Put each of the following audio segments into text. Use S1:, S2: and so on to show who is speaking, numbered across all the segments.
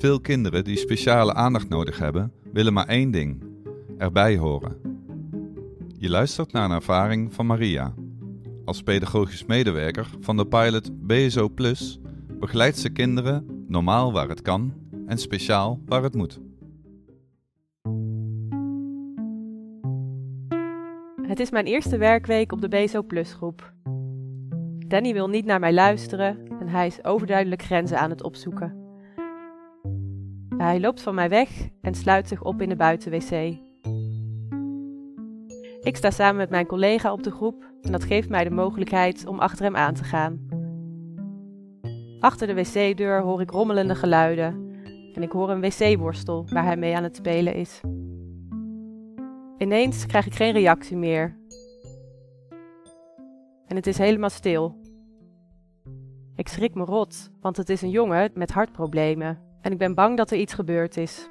S1: Veel kinderen die speciale aandacht nodig hebben, willen maar één ding: erbij horen. Je luistert naar een ervaring van Maria. Als pedagogisch medewerker van de pilot BSO Plus begeleidt ze kinderen normaal waar het kan en speciaal waar het moet.
S2: Het is mijn eerste werkweek op de BSO Plus groep. Danny wil niet naar mij luisteren en hij is overduidelijk grenzen aan het opzoeken. Hij loopt van mij weg en sluit zich op in de buitenwc. Ik sta samen met mijn collega op de groep en dat geeft mij de mogelijkheid om achter hem aan te gaan. Achter de wc-deur hoor ik rommelende geluiden en ik hoor een wc-borstel waar hij mee aan het spelen is. Ineens krijg ik geen reactie meer. En het is helemaal stil. Ik schrik me rot, want het is een jongen met hartproblemen en ik ben bang dat er iets gebeurd is.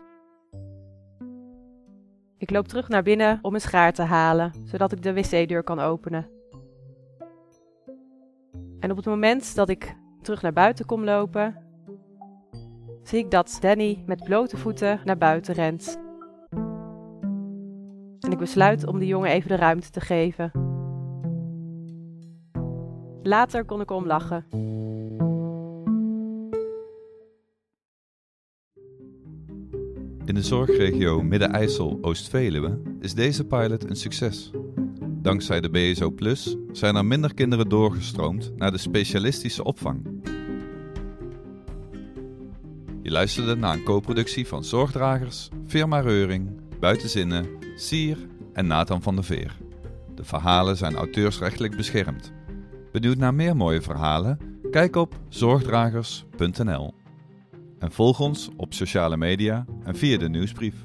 S2: Ik loop terug naar binnen om een schaar te halen, zodat ik de wc-deur kan openen. En op het moment dat ik terug naar buiten kom lopen, zie ik dat Danny met blote voeten naar buiten rent. En ik besluit om de jongen even de ruimte te geven. Later kon ik om lachen.
S1: In de zorgregio Midden-IJssel-Oost-Veluwe is deze pilot een succes. Dankzij de BSO Plus zijn er minder kinderen doorgestroomd naar de specialistische opvang. Je luisterde naar een co-productie van Zorgdragers, Firma Reuring, Buitenzinnen, Sier en Nathan van der Veer. De verhalen zijn auteursrechtelijk beschermd. Benieuwd naar meer mooie verhalen? Kijk op zorgdragers.nl. En volg ons op sociale media en via de nieuwsbrief.